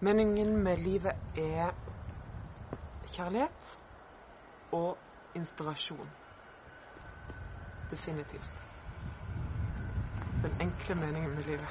Meningen med livet er kjærlighet og inspirasjon. Definitivt. Den enkle meningen med livet.